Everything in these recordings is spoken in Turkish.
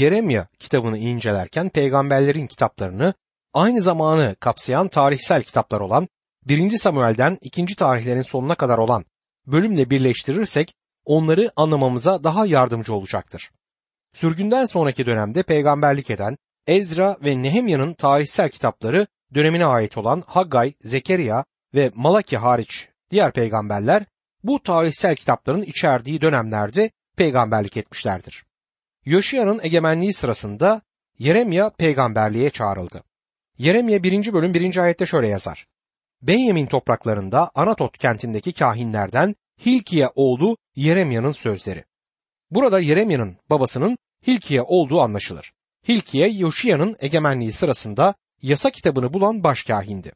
Yeremya kitabını incelerken peygamberlerin kitaplarını aynı zamanı kapsayan tarihsel kitaplar olan 1. Samuel'den 2. tarihlerin sonuna kadar olan bölümle birleştirirsek onları anlamamıza daha yardımcı olacaktır. Sürgünden sonraki dönemde peygamberlik eden Ezra ve Nehemya'nın tarihsel kitapları dönemine ait olan Haggay, Zekeriya ve Malaki hariç diğer peygamberler bu tarihsel kitapların içerdiği dönemlerde peygamberlik etmişlerdir. Yoşiya'nın egemenliği sırasında Yeremya peygamberliğe çağrıldı. Yeremya 1. bölüm 1. ayette şöyle yazar. Benyamin topraklarında Anatot kentindeki kahinlerden Hilkiye oğlu Yeremya'nın sözleri. Burada Yeremya'nın babasının Hilkiye olduğu anlaşılır. Hilkiye Yoşiya'nın egemenliği sırasında yasa kitabını bulan başkahindi.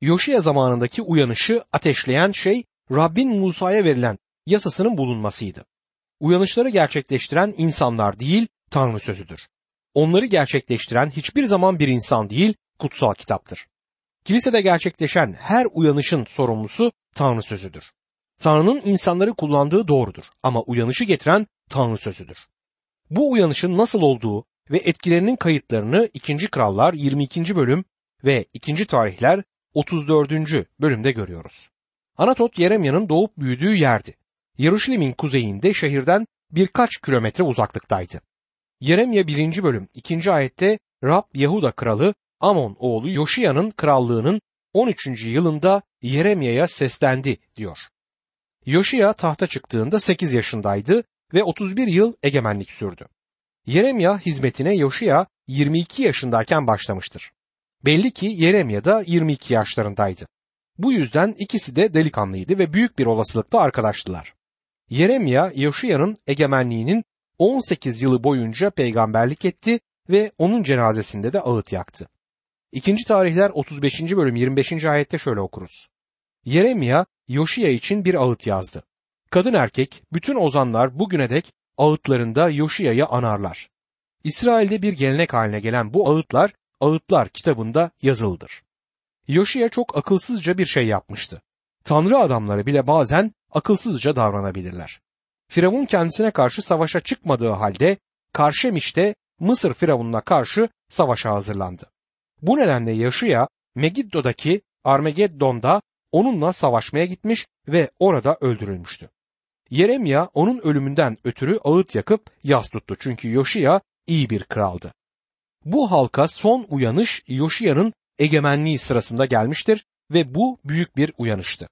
Yoşiya zamanındaki uyanışı ateşleyen şey Rabbin Musa'ya verilen yasasının bulunmasıydı. Uyanışları gerçekleştiren insanlar değil, Tanrı sözüdür. Onları gerçekleştiren hiçbir zaman bir insan değil, kutsal kitaptır. Kilisede gerçekleşen her uyanışın sorumlusu Tanrı sözüdür. Tanrı'nın insanları kullandığı doğrudur ama uyanışı getiren Tanrı sözüdür. Bu uyanışın nasıl olduğu ve etkilerinin kayıtlarını 2. Krallar 22. bölüm ve 2. Tarihler 34. bölümde görüyoruz. Anatot Yeremya'nın doğup büyüdüğü yerdi. Yeruşalim'in kuzeyinde şehirden birkaç kilometre uzaklıktaydı. Yeremya 1. bölüm 2. ayette Rab Yahuda kralı Amon oğlu Yoşiya'nın krallığının 13. yılında Yeremya'ya seslendi diyor. Yoşiya tahta çıktığında 8 yaşındaydı ve 31 yıl egemenlik sürdü. Yeremya hizmetine Yoşiya 22 yaşındayken başlamıştır. Belli ki Yeremya da 22 yaşlarındaydı. Bu yüzden ikisi de delikanlıydı ve büyük bir olasılıkla arkadaştılar. Yeremya Yoşiya'nın egemenliğinin 18 yılı boyunca peygamberlik etti ve onun cenazesinde de ağıt yaktı. İkinci tarihler 35. bölüm 25. ayette şöyle okuruz. Yeremya Yoşiya için bir ağıt yazdı. Kadın erkek bütün ozanlar bugüne dek ağıtlarında Yoşiya'yı anarlar. İsrail'de bir gelenek haline gelen bu ağıtlar Ağıtlar kitabında yazılıdır. Yoşiya çok akılsızca bir şey yapmıştı. Tanrı adamları bile bazen akılsızca davranabilirler. Firavun kendisine karşı savaşa çıkmadığı halde Karşemiş'te Mısır Firavun'una karşı savaşa hazırlandı. Bu nedenle Yaşıya Megiddo'daki Armageddon'da onunla savaşmaya gitmiş ve orada öldürülmüştü. Yeremya onun ölümünden ötürü ağıt yakıp yas tuttu çünkü Yoşiya iyi bir kraldı. Bu halka son uyanış Yoşiya'nın egemenliği sırasında gelmiştir ve bu büyük bir uyanıştı.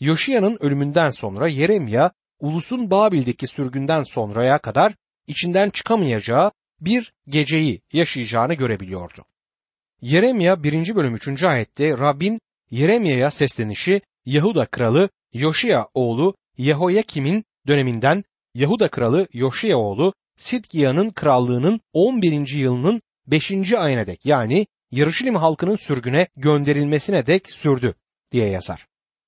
Yoşiya'nın ölümünden sonra Yeremya ulusun Babil'deki sürgünden sonraya kadar içinden çıkamayacağı bir geceyi yaşayacağını görebiliyordu. Yeremya 1. bölüm 3. ayette Rabbin Yeremya'ya seslenişi Yahuda kralı Yoşiya oğlu Yehoyakim'in döneminden Yahuda kralı Yoşiya oğlu Sidgiya'nın krallığının 11. yılının 5. ayına dek yani Yarışilim halkının sürgüne gönderilmesine dek sürdü diye yazar.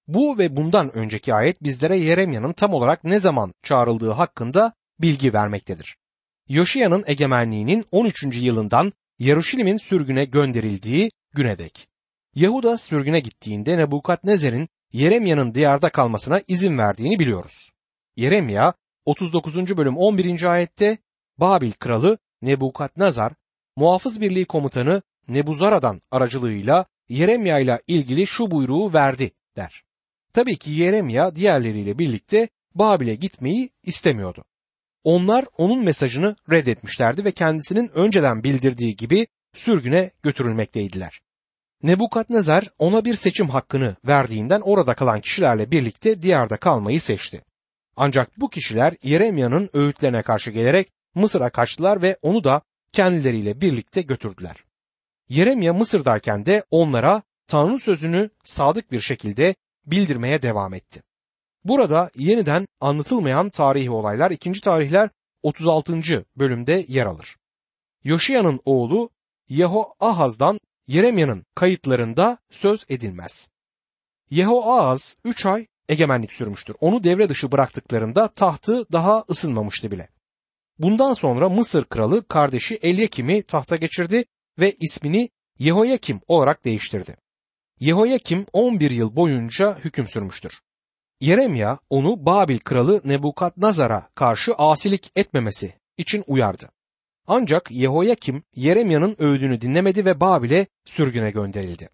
Bu ve bundan önceki ayet bizlere Yeremya'nın tam olarak ne zaman çağrıldığı hakkında bilgi vermektedir. Yoşiya'nın egemenliğinin 13. yılından Yaruşilim'in sürgüne gönderildiği güne dek. Yahuda sürgüne gittiğinde Nebukadnezer'in Yeremya'nın diyarda kalmasına izin verdiğini biliyoruz. Yeremya 39. bölüm 11. ayette Babil kralı Nebukadnezar muhafız birliği komutanı Nebuzaradan aracılığıyla Yeremya ile ilgili şu buyruğu verdi der. Tabii ki Yeremya diğerleriyle birlikte Babil'e gitmeyi istemiyordu. Onlar onun mesajını reddetmişlerdi ve kendisinin önceden bildirdiği gibi sürgüne götürülmekteydiler. Nebukadnezar ona bir seçim hakkını verdiğinden orada kalan kişilerle birlikte diyarda kalmayı seçti. Ancak bu kişiler Yeremya'nın öğütlerine karşı gelerek Mısır'a kaçtılar ve onu da kendileriyle birlikte götürdüler. Yeremya Mısır'dayken de onlara Tanrı sözünü sadık bir şekilde bildirmeye devam etti. Burada yeniden anlatılmayan tarihi olaylar 2. tarihler 36. bölümde yer alır. Yoşiya'nın oğlu Yehoahaz'dan Yeremya'nın kayıtlarında söz edilmez. Yehoahaz 3 ay egemenlik sürmüştür. Onu devre dışı bıraktıklarında tahtı daha ısınmamıştı bile. Bundan sonra Mısır kralı kardeşi Elyakim'i tahta geçirdi ve ismini Yehoyakim olarak değiştirdi. Yehoyakim 11 yıl boyunca hüküm sürmüştür. Yeremya onu Babil kralı Nebukadnezar'a karşı asilik etmemesi için uyardı. Ancak Yehoyakim Yeremya'nın övdüğünü dinlemedi ve Babil'e sürgüne gönderildi.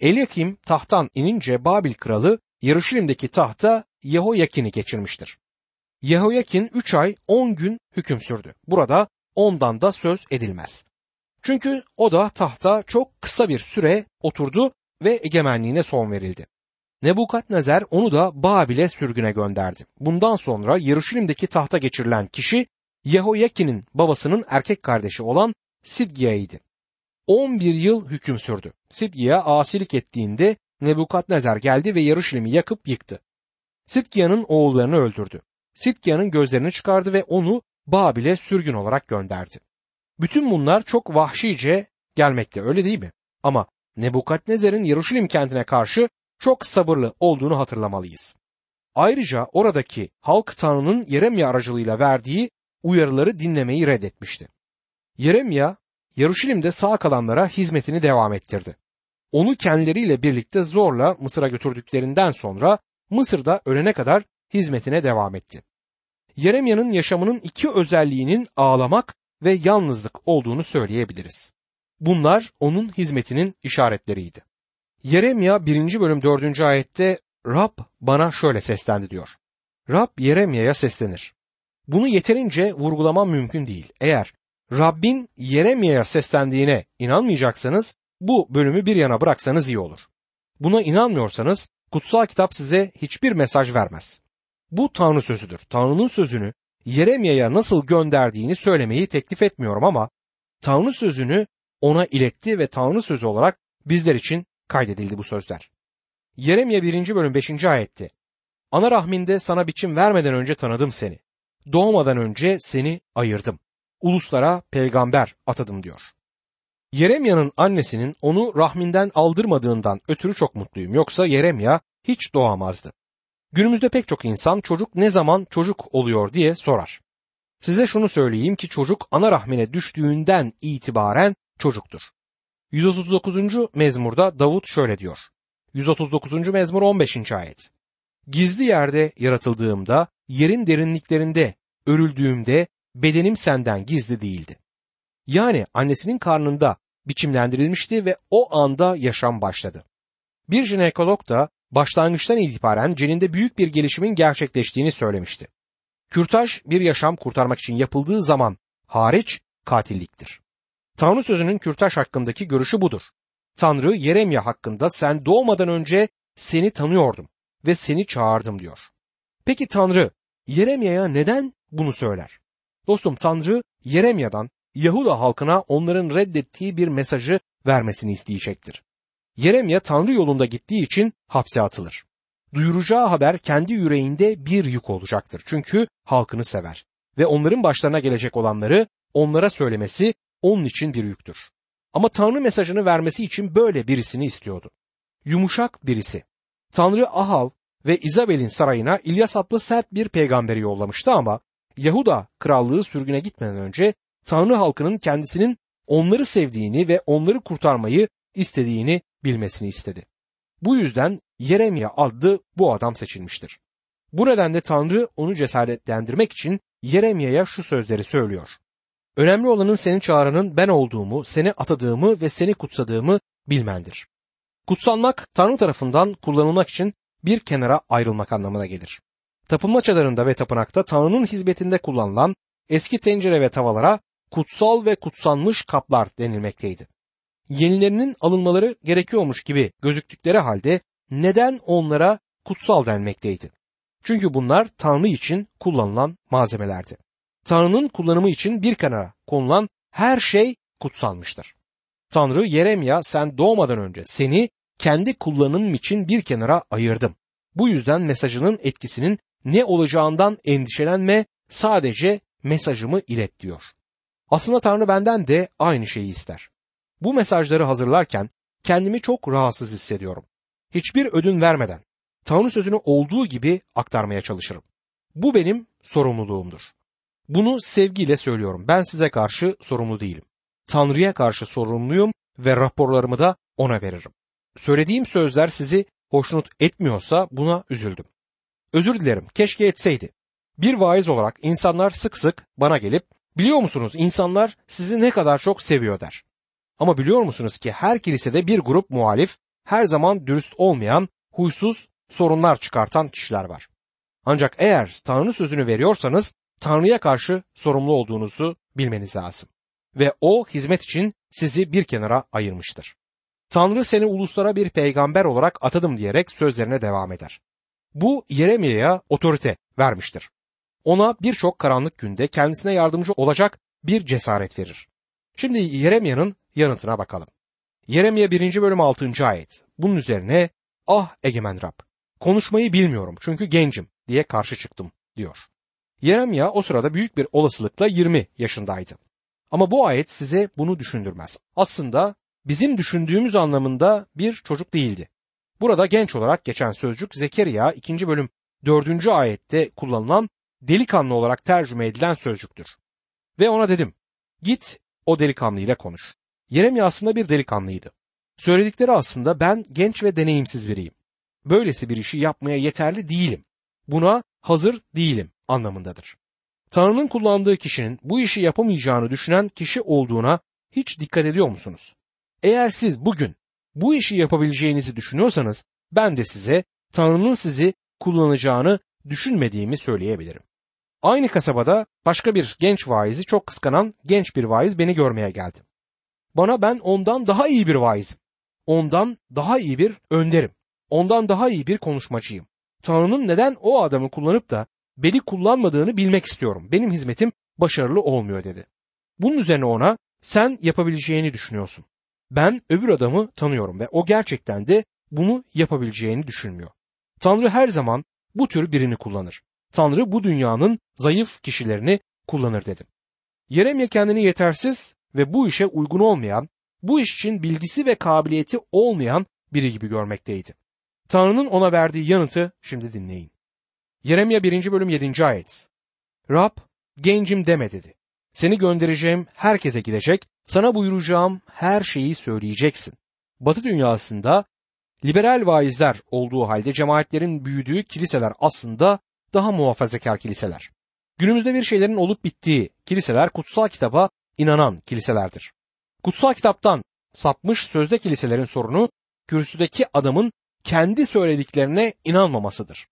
Elyakim tahttan inince Babil kralı Yarışilim'deki tahta Yehoyakin'i geçirmiştir. Yehoyakin 3 ay 10 gün hüküm sürdü. Burada ondan da söz edilmez. Çünkü o da tahta çok kısa bir süre oturdu ve egemenliğine son verildi. Nebukadnezer onu da Babil'e sürgüne gönderdi. Bundan sonra Yarışilim'deki tahta geçirilen kişi Yehoyakin'in babasının erkek kardeşi olan Sidgiya'ydı. 11 yıl hüküm sürdü. Sidgiya asilik ettiğinde Nebukadnezer geldi ve Yarışilim'i yakıp yıktı. Sidgiya'nın oğullarını öldürdü. Sidgiya'nın gözlerini çıkardı ve onu Babil'e sürgün olarak gönderdi. Bütün bunlar çok vahşice gelmekte öyle değil mi? Ama Nebukadnezer'in Yaruşilim kentine karşı çok sabırlı olduğunu hatırlamalıyız. Ayrıca oradaki halk Tanrı'nın Yeremya aracılığıyla verdiği uyarıları dinlemeyi reddetmişti. Yeremya, Yaruşilim'de sağ kalanlara hizmetini devam ettirdi. Onu kendileriyle birlikte zorla Mısır'a götürdüklerinden sonra Mısır'da ölene kadar hizmetine devam etti. Yeremya'nın yaşamının iki özelliğinin ağlamak ve yalnızlık olduğunu söyleyebiliriz. Bunlar onun hizmetinin işaretleriydi. Yeremya 1. bölüm 4. ayette Rab bana şöyle seslendi diyor. Rab Yeremya'ya seslenir. Bunu yeterince vurgulamam mümkün değil. Eğer Rabbin Yeremya'ya seslendiğine inanmayacaksanız bu bölümü bir yana bıraksanız iyi olur. Buna inanmıyorsanız kutsal kitap size hiçbir mesaj vermez. Bu Tanrı sözüdür. Tanrı'nın sözünü Yeremya'ya nasıl gönderdiğini söylemeyi teklif etmiyorum ama Tanrı sözünü ona iletti ve Tanrı sözü olarak bizler için kaydedildi bu sözler. Yeremya 1. bölüm 5. ayette Ana rahminde sana biçim vermeden önce tanıdım seni. Doğmadan önce seni ayırdım. Uluslara peygamber atadım diyor. Yeremya'nın annesinin onu rahminden aldırmadığından ötürü çok mutluyum. Yoksa Yeremya hiç doğamazdı. Günümüzde pek çok insan çocuk ne zaman çocuk oluyor diye sorar. Size şunu söyleyeyim ki çocuk ana rahmine düştüğünden itibaren çocuktur. 139. mezmurda Davut şöyle diyor. 139. mezmur 15. ayet. Gizli yerde yaratıldığımda, yerin derinliklerinde örüldüğümde bedenim senden gizli değildi. Yani annesinin karnında biçimlendirilmişti ve o anda yaşam başladı. Bir jinekolog da başlangıçtan itibaren ceninde büyük bir gelişimin gerçekleştiğini söylemişti. Kürtaj bir yaşam kurtarmak için yapıldığı zaman hariç katilliktir. Tanrı sözünün kürtaj hakkındaki görüşü budur. Tanrı Yeremya hakkında sen doğmadan önce seni tanıyordum ve seni çağırdım diyor. Peki Tanrı Yeremya'ya neden bunu söyler? Dostum Tanrı Yeremya'dan Yahuda halkına onların reddettiği bir mesajı vermesini isteyecektir. Yeremya Tanrı yolunda gittiği için hapse atılır. Duyuracağı haber kendi yüreğinde bir yük olacaktır. Çünkü halkını sever ve onların başlarına gelecek olanları onlara söylemesi onun için bir yüktür. Ama Tanrı mesajını vermesi için böyle birisini istiyordu. Yumuşak birisi. Tanrı Ahav ve İzabel'in sarayına İlyas adlı sert bir peygamberi yollamıştı ama Yahuda krallığı sürgüne gitmeden önce Tanrı halkının kendisinin onları sevdiğini ve onları kurtarmayı istediğini bilmesini istedi. Bu yüzden Yeremya adlı bu adam seçilmiştir. Bu nedenle Tanrı onu cesaretlendirmek için Yeremya'ya şu sözleri söylüyor. Önemli olanın seni çağıranın ben olduğumu, seni atadığımı ve seni kutsadığımı bilmendir. Kutsanmak Tanrı tarafından kullanılmak için bir kenara ayrılmak anlamına gelir. Tapınmaçalarında ve tapınakta Tanrı'nın hizmetinde kullanılan eski tencere ve tavalara kutsal ve kutsanmış kaplar denilmekteydi. Yenilerinin alınmaları gerekiyormuş gibi gözüktükleri halde neden onlara kutsal denmekteydi? Çünkü bunlar Tanrı için kullanılan malzemelerdi. Tanrı'nın kullanımı için bir kenara konulan her şey kutsalmıştır. Tanrı Yeremya sen doğmadan önce seni kendi kullanımım için bir kenara ayırdım. Bu yüzden mesajının etkisinin ne olacağından endişelenme sadece mesajımı ilet diyor. Aslında Tanrı benden de aynı şeyi ister. Bu mesajları hazırlarken kendimi çok rahatsız hissediyorum. Hiçbir ödün vermeden Tanrı sözünü olduğu gibi aktarmaya çalışırım. Bu benim sorumluluğumdur. Bunu sevgiyle söylüyorum. Ben size karşı sorumlu değilim. Tanrı'ya karşı sorumluyum ve raporlarımı da ona veririm. Söylediğim sözler sizi hoşnut etmiyorsa buna üzüldüm. Özür dilerim. Keşke etseydi. Bir vaiz olarak insanlar sık sık bana gelip Biliyor musunuz insanlar sizi ne kadar çok seviyor der. Ama biliyor musunuz ki her kilisede bir grup muhalif, her zaman dürüst olmayan, huysuz, sorunlar çıkartan kişiler var. Ancak eğer Tanrı sözünü veriyorsanız Tanrı'ya karşı sorumlu olduğunuzu bilmeniz lazım. Ve o hizmet için sizi bir kenara ayırmıştır. Tanrı seni uluslara bir peygamber olarak atadım diyerek sözlerine devam eder. Bu Yeremya'ya otorite vermiştir. Ona birçok karanlık günde kendisine yardımcı olacak bir cesaret verir. Şimdi Yeremya'nın yanıtına bakalım. Yeremya 1. bölüm 6. ayet. Bunun üzerine ah egemen Rab konuşmayı bilmiyorum çünkü gencim diye karşı çıktım diyor. Yeremya o sırada büyük bir olasılıkla 20 yaşındaydı. Ama bu ayet size bunu düşündürmez. Aslında bizim düşündüğümüz anlamında bir çocuk değildi. Burada genç olarak geçen sözcük Zekeriya 2. bölüm 4. ayette kullanılan delikanlı olarak tercüme edilen sözcüktür. Ve ona dedim, git o delikanlı ile konuş. Yeremya aslında bir delikanlıydı. Söyledikleri aslında ben genç ve deneyimsiz biriyim. Böylesi bir işi yapmaya yeterli değilim. Buna hazır değilim anlamındadır. Tanrı'nın kullandığı kişinin bu işi yapamayacağını düşünen kişi olduğuna hiç dikkat ediyor musunuz? Eğer siz bugün bu işi yapabileceğinizi düşünüyorsanız ben de size Tanrı'nın sizi kullanacağını düşünmediğimi söyleyebilirim. Aynı kasabada başka bir genç vaizi çok kıskanan genç bir vaiz beni görmeye geldi. Bana ben ondan daha iyi bir vaizim. Ondan daha iyi bir önderim. Ondan daha iyi bir konuşmacıyım. Tanrı'nın neden o adamı kullanıp da beni kullanmadığını bilmek istiyorum. Benim hizmetim başarılı olmuyor dedi. Bunun üzerine ona sen yapabileceğini düşünüyorsun. Ben öbür adamı tanıyorum ve o gerçekten de bunu yapabileceğini düşünmüyor. Tanrı her zaman bu tür birini kullanır. Tanrı bu dünyanın zayıf kişilerini kullanır dedim. Yeremye kendini yetersiz ve bu işe uygun olmayan, bu iş için bilgisi ve kabiliyeti olmayan biri gibi görmekteydi. Tanrı'nın ona verdiği yanıtı şimdi dinleyin. Yeremya 1. bölüm 7. ayet. Rab, gencim deme dedi. Seni göndereceğim herkese gidecek, sana buyuracağım her şeyi söyleyeceksin. Batı dünyasında liberal vaizler olduğu halde cemaatlerin büyüdüğü kiliseler aslında daha muhafazakar kiliseler. Günümüzde bir şeylerin olup bittiği kiliseler kutsal kitaba inanan kiliselerdir. Kutsal kitaptan sapmış sözde kiliselerin sorunu kürsüdeki adamın kendi söylediklerine inanmamasıdır.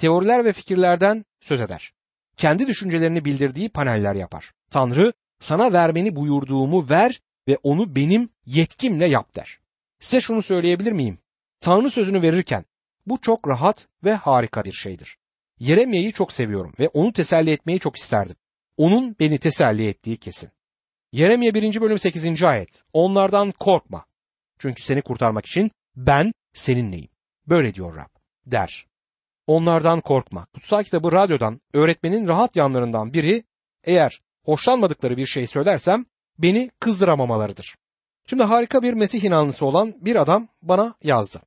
Teoriler ve fikirlerden söz eder. Kendi düşüncelerini bildirdiği paneller yapar. Tanrı sana vermeni buyurduğumu ver ve onu benim yetkimle yap der. Size şunu söyleyebilir miyim? Tanrı sözünü verirken bu çok rahat ve harika bir şeydir. Yeremye'yi çok seviyorum ve onu teselli etmeyi çok isterdim. Onun beni teselli ettiği kesin. Yeremye 1. bölüm 8. ayet. Onlardan korkma. Çünkü seni kurtarmak için ben seninleyim. Böyle diyor Rab. Der. Onlardan korkma. Kutsal kitabı radyodan öğretmenin rahat yanlarından biri eğer hoşlanmadıkları bir şey söylersem beni kızdıramamalarıdır. Şimdi harika bir Mesih inanlısı olan bir adam bana yazdı.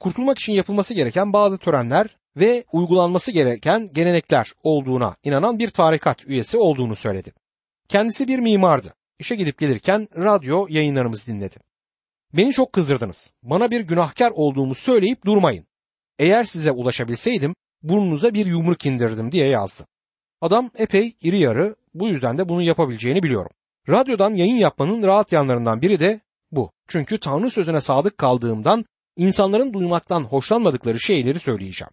Kurtulmak için yapılması gereken bazı törenler ve uygulanması gereken gelenekler olduğuna inanan bir tarikat üyesi olduğunu söyledi. Kendisi bir mimardı. İşe gidip gelirken radyo yayınlarımızı dinledi. Beni çok kızdırdınız. Bana bir günahkar olduğumu söyleyip durmayın. Eğer size ulaşabilseydim burnunuza bir yumruk indirdim diye yazdı. Adam epey iri yarı bu yüzden de bunu yapabileceğini biliyorum. Radyodan yayın yapmanın rahat yanlarından biri de bu. Çünkü Tanrı sözüne sadık kaldığımdan insanların duymaktan hoşlanmadıkları şeyleri söyleyeceğim.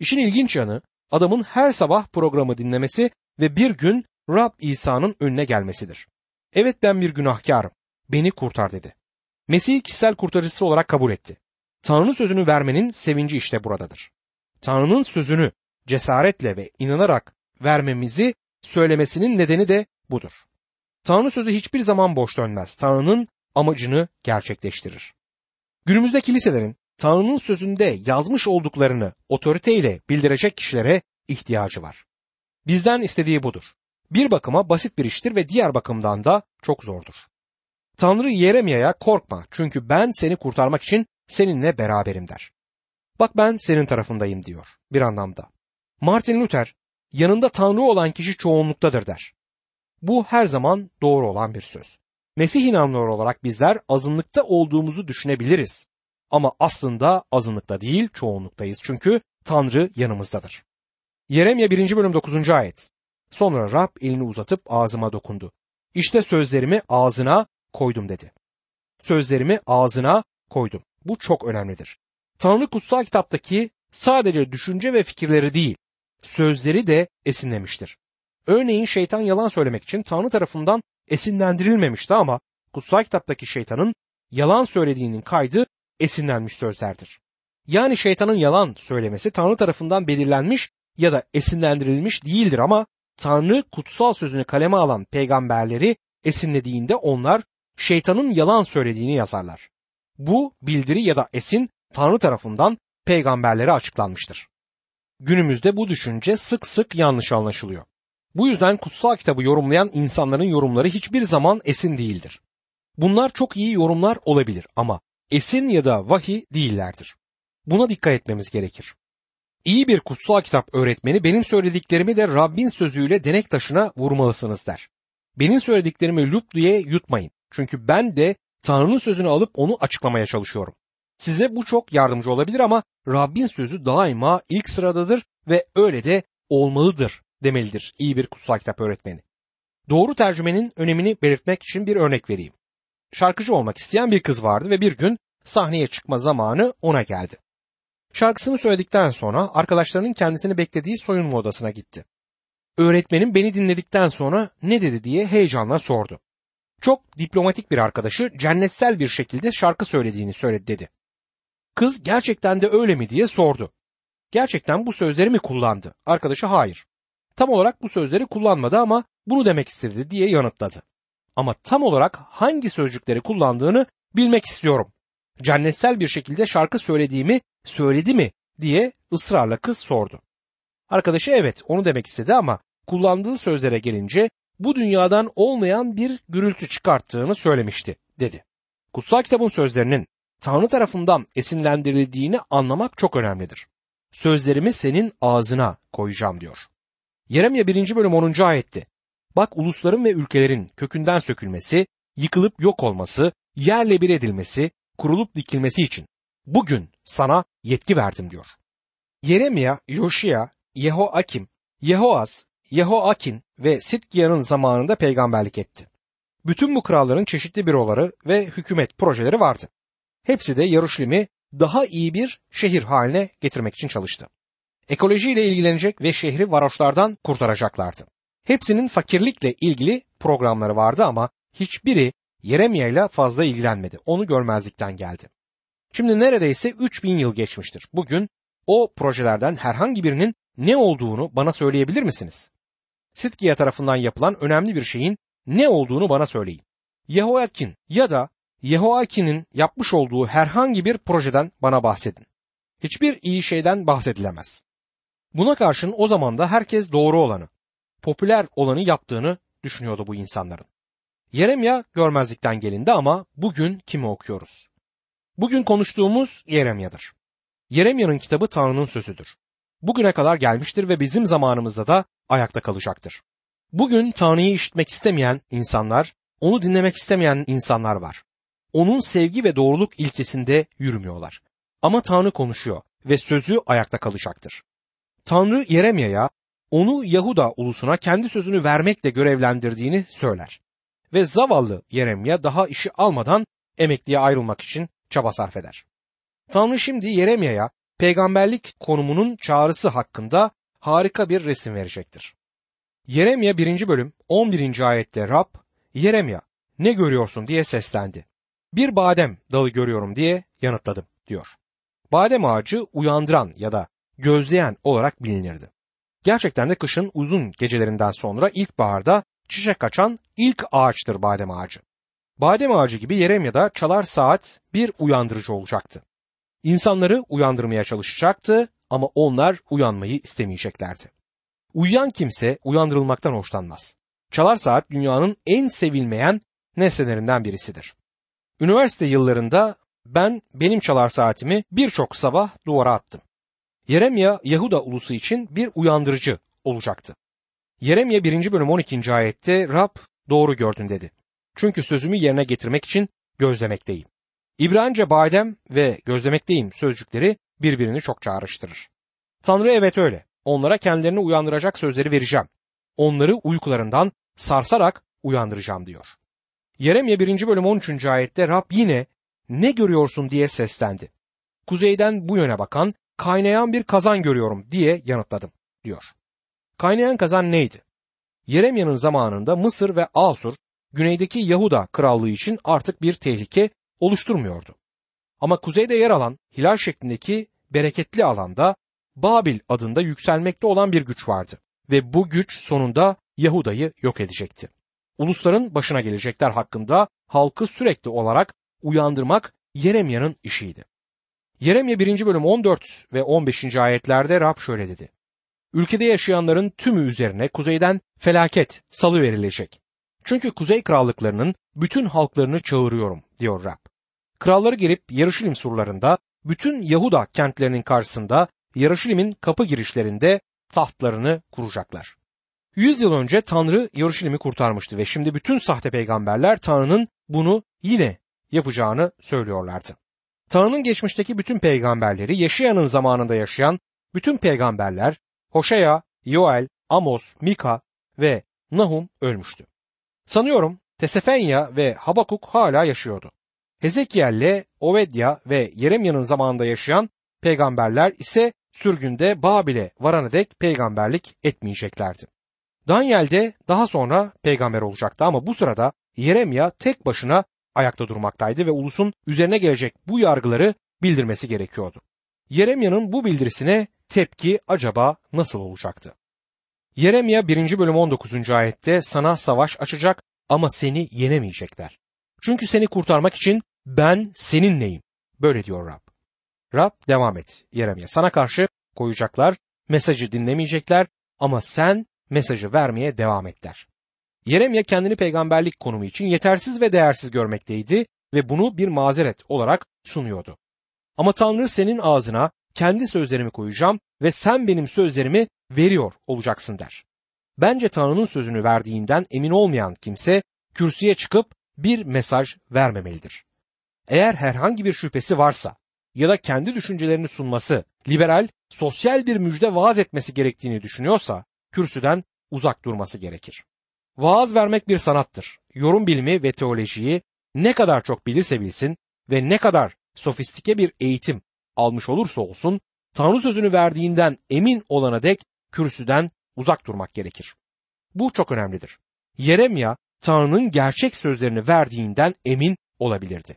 İşin ilginç yanı adamın her sabah programı dinlemesi ve bir gün Rab İsa'nın önüne gelmesidir. Evet ben bir günahkarım. Beni kurtar dedi. Mesih kişisel kurtarıcısı olarak kabul etti. Tanrı'nın sözünü vermenin sevinci işte buradadır. Tanrı'nın sözünü cesaretle ve inanarak vermemizi söylemesinin nedeni de budur. Tanrı sözü hiçbir zaman boş dönmez. Tanrı'nın amacını gerçekleştirir. Günümüzde kiliselerin Tanrı'nın sözünde yazmış olduklarını otoriteyle bildirecek kişilere ihtiyacı var. Bizden istediği budur. Bir bakıma basit bir iştir ve diğer bakımdan da çok zordur. Tanrı Yeremya'ya korkma çünkü ben seni kurtarmak için seninle beraberim der. Bak ben senin tarafındayım diyor bir anlamda. Martin Luther yanında Tanrı olan kişi çoğunluktadır der. Bu her zaman doğru olan bir söz. Mesih inanlıları olarak bizler azınlıkta olduğumuzu düşünebiliriz. Ama aslında azınlıkta değil çoğunluktayız çünkü Tanrı yanımızdadır. Yeremye 1. bölüm 9. ayet. Sonra Rab elini uzatıp ağzıma dokundu. İşte sözlerimi ağzına koydum dedi. Sözlerimi ağzına koydum. Bu çok önemlidir. Tanrı kutsal kitaptaki sadece düşünce ve fikirleri değil, sözleri de esinlemiştir. Örneğin şeytan yalan söylemek için Tanrı tarafından esinlendirilmemişti ama kutsal kitaptaki şeytanın yalan söylediğinin kaydı esinlenmiş sözlerdir. Yani şeytanın yalan söylemesi Tanrı tarafından belirlenmiş ya da esinlendirilmiş değildir ama Tanrı kutsal sözünü kaleme alan peygamberleri esinlediğinde onlar şeytanın yalan söylediğini yazarlar. Bu bildiri ya da esin Tanrı tarafından peygamberlere açıklanmıştır. Günümüzde bu düşünce sık sık yanlış anlaşılıyor. Bu yüzden kutsal kitabı yorumlayan insanların yorumları hiçbir zaman esin değildir. Bunlar çok iyi yorumlar olabilir ama esin ya da vahiy değillerdir. Buna dikkat etmemiz gerekir. İyi bir kutsal kitap öğretmeni benim söylediklerimi de Rabbin sözüyle denek taşına vurmalısınız der. Benim söylediklerimi lup diye yutmayın. Çünkü ben de Tanrı'nın sözünü alıp onu açıklamaya çalışıyorum. Size bu çok yardımcı olabilir ama Rabbin sözü daima ilk sıradadır ve öyle de olmalıdır demelidir iyi bir kutsal kitap öğretmeni. Doğru tercümenin önemini belirtmek için bir örnek vereyim. Şarkıcı olmak isteyen bir kız vardı ve bir gün sahneye çıkma zamanı ona geldi. Şarkısını söyledikten sonra arkadaşlarının kendisini beklediği soyunma odasına gitti. Öğretmenim beni dinledikten sonra ne dedi diye heyecanla sordu. Çok diplomatik bir arkadaşı cennetsel bir şekilde şarkı söylediğini söyledi dedi. Kız gerçekten de öyle mi diye sordu. Gerçekten bu sözleri mi kullandı? Arkadaşı hayır. Tam olarak bu sözleri kullanmadı ama bunu demek istedi diye yanıtladı. Ama tam olarak hangi sözcükleri kullandığını bilmek istiyorum. Cennetsel bir şekilde şarkı söylediğimi söyledi mi diye ısrarla kız sordu. Arkadaşı evet onu demek istedi ama kullandığı sözlere gelince bu dünyadan olmayan bir gürültü çıkarttığını söylemişti dedi. Kutsal kitabın sözlerinin Tanrı tarafından esinlendirildiğini anlamak çok önemlidir. Sözlerimi senin ağzına koyacağım diyor. Yeremye 1. bölüm 10. ayette. Bak ulusların ve ülkelerin kökünden sökülmesi, yıkılıp yok olması, yerle bir edilmesi, kurulup dikilmesi için bugün sana yetki verdim diyor. Yeremya, Yoşia, Yehoakim, Yehoaz, Yehoakin ve Sitkiya'nın zamanında peygamberlik etti. Bütün bu kralların çeşitli büroları ve hükümet projeleri vardı. Hepsi de Yaruşilim'i daha iyi bir şehir haline getirmek için çalıştı. Ekolojiyle ilgilenecek ve şehri varoşlardan kurtaracaklardı. Hepsinin fakirlikle ilgili programları vardı ama hiçbiri Yeremya ile fazla ilgilenmedi. Onu görmezlikten geldi. Şimdi neredeyse 3000 yıl geçmiştir. Bugün o projelerden herhangi birinin ne olduğunu bana söyleyebilir misiniz? Sitkiye tarafından yapılan önemli bir şeyin ne olduğunu bana söyleyin. Yehoakin ya da Yehoakin'in yapmış olduğu herhangi bir projeden bana bahsedin. Hiçbir iyi şeyden bahsedilemez. Buna karşın o zaman da herkes doğru olanı, popüler olanı yaptığını düşünüyordu bu insanların. Yeremya görmezlikten gelindi ama bugün kimi okuyoruz? Bugün konuştuğumuz Yeremya'dır. Yeremya'nın kitabı Tanrı'nın sözüdür. Bugüne kadar gelmiştir ve bizim zamanımızda da ayakta kalacaktır. Bugün Tanrı'yı işitmek istemeyen insanlar, onu dinlemek istemeyen insanlar var. Onun sevgi ve doğruluk ilkesinde yürümüyorlar. Ama Tanrı konuşuyor ve sözü ayakta kalacaktır. Tanrı Yeremya'ya onu Yahuda ulusuna kendi sözünü vermekle görevlendirdiğini söyler. Ve zavallı Yeremya daha işi almadan emekliye ayrılmak için çaba sarf eder. Tanrı şimdi Yeremya'ya peygamberlik konumunun çağrısı hakkında harika bir resim verecektir. Yeremya 1. bölüm 11. ayette Rab, Yeremya ne görüyorsun diye seslendi. Bir badem dalı görüyorum diye yanıtladım diyor. Badem ağacı uyandıran ya da gözleyen olarak bilinirdi. Gerçekten de kışın uzun gecelerinden sonra ilkbaharda çiçek açan ilk ağaçtır badem ağacı. Badem ağacı gibi Yeremya'da çalar saat bir uyandırıcı olacaktı. İnsanları uyandırmaya çalışacaktı ama onlar uyanmayı istemeyeceklerdi. Uyuyan kimse uyandırılmaktan hoşlanmaz. Çalar saat dünyanın en sevilmeyen nesnelerinden birisidir. Üniversite yıllarında ben benim çalar saatimi birçok sabah duvara attım. Yeremya Yahuda ulusu için bir uyandırıcı olacaktı. Yeremya 1. bölüm 12. ayette Rab doğru gördün dedi. Çünkü sözümü yerine getirmek için gözlemekteyim. İbranice badem ve gözlemekteyim sözcükleri birbirini çok çağrıştırır. Tanrı evet öyle. Onlara kendilerini uyandıracak sözleri vereceğim. onları uykularından sarsarak uyandıracağım diyor. Yeremye 1. bölüm 13. ayette Rab yine ne görüyorsun diye seslendi. Kuzeyden bu yöne bakan kaynayan bir kazan görüyorum diye yanıtladım diyor. Kaynayan kazan neydi? Yeremya'nın zamanında Mısır ve Asur güneydeki Yahuda krallığı için artık bir tehlike oluşturmuyordu. Ama kuzeyde yer alan hilal şeklindeki bereketli alanda Babil adında yükselmekte olan bir güç vardı ve bu güç sonunda Yahuda'yı yok edecekti. Ulusların başına gelecekler hakkında halkı sürekli olarak uyandırmak Yeremya'nın işiydi. Yeremye 1. bölüm 14 ve 15. ayetlerde Rab şöyle dedi. Ülkede yaşayanların tümü üzerine kuzeyden felaket salı verilecek. Çünkü kuzey krallıklarının bütün halklarını çağırıyorum diyor Rab. Kralları gelip Yarışilim surlarında bütün Yahuda kentlerinin karşısında Yarışilim'in kapı girişlerinde tahtlarını kuracaklar. Yüz yıl önce Tanrı Yarışilim'i kurtarmıştı ve şimdi bütün sahte peygamberler Tanrı'nın bunu yine yapacağını söylüyorlardı. Tanrı'nın geçmişteki bütün peygamberleri Yaşayan'ın zamanında yaşayan bütün peygamberler Hoşea, Yoel, Amos, Mika ve Nahum ölmüştü. Sanıyorum Tesefenya ve Habakuk hala yaşıyordu. Hezekiel'le Ovedya ve Yeremya'nın zamanında yaşayan peygamberler ise sürgünde Babil'e varana dek peygamberlik etmeyeceklerdi. Daniel de daha sonra peygamber olacaktı ama bu sırada Yeremya tek başına ayakta durmaktaydı ve ulusun üzerine gelecek bu yargıları bildirmesi gerekiyordu. Yeremya'nın bu bildirisine tepki acaba nasıl olacaktı? Yeremya 1. bölüm 19. ayette sana savaş açacak ama seni yenemeyecekler. Çünkü seni kurtarmak için ben seninleyim. Böyle diyor Rab. Rab devam et Yeremya. Sana karşı koyacaklar, mesajı dinlemeyecekler ama sen mesajı vermeye devam et der. Yeremya kendini peygamberlik konumu için yetersiz ve değersiz görmekteydi ve bunu bir mazeret olarak sunuyordu. Ama Tanrı senin ağzına kendi sözlerimi koyacağım ve sen benim sözlerimi veriyor olacaksın der. Bence Tanrı'nın sözünü verdiğinden emin olmayan kimse kürsüye çıkıp bir mesaj vermemelidir. Eğer herhangi bir şüphesi varsa ya da kendi düşüncelerini sunması, liberal, sosyal bir müjde vaaz etmesi gerektiğini düşünüyorsa kürsüden uzak durması gerekir. Vaaz vermek bir sanattır. Yorum bilimi ve teolojiyi ne kadar çok bilirse bilsin ve ne kadar sofistike bir eğitim almış olursa olsun Tanrı sözünü verdiğinden emin olana dek kürsüden uzak durmak gerekir. Bu çok önemlidir. Yeremya Tanrı'nın gerçek sözlerini verdiğinden emin olabilirdi.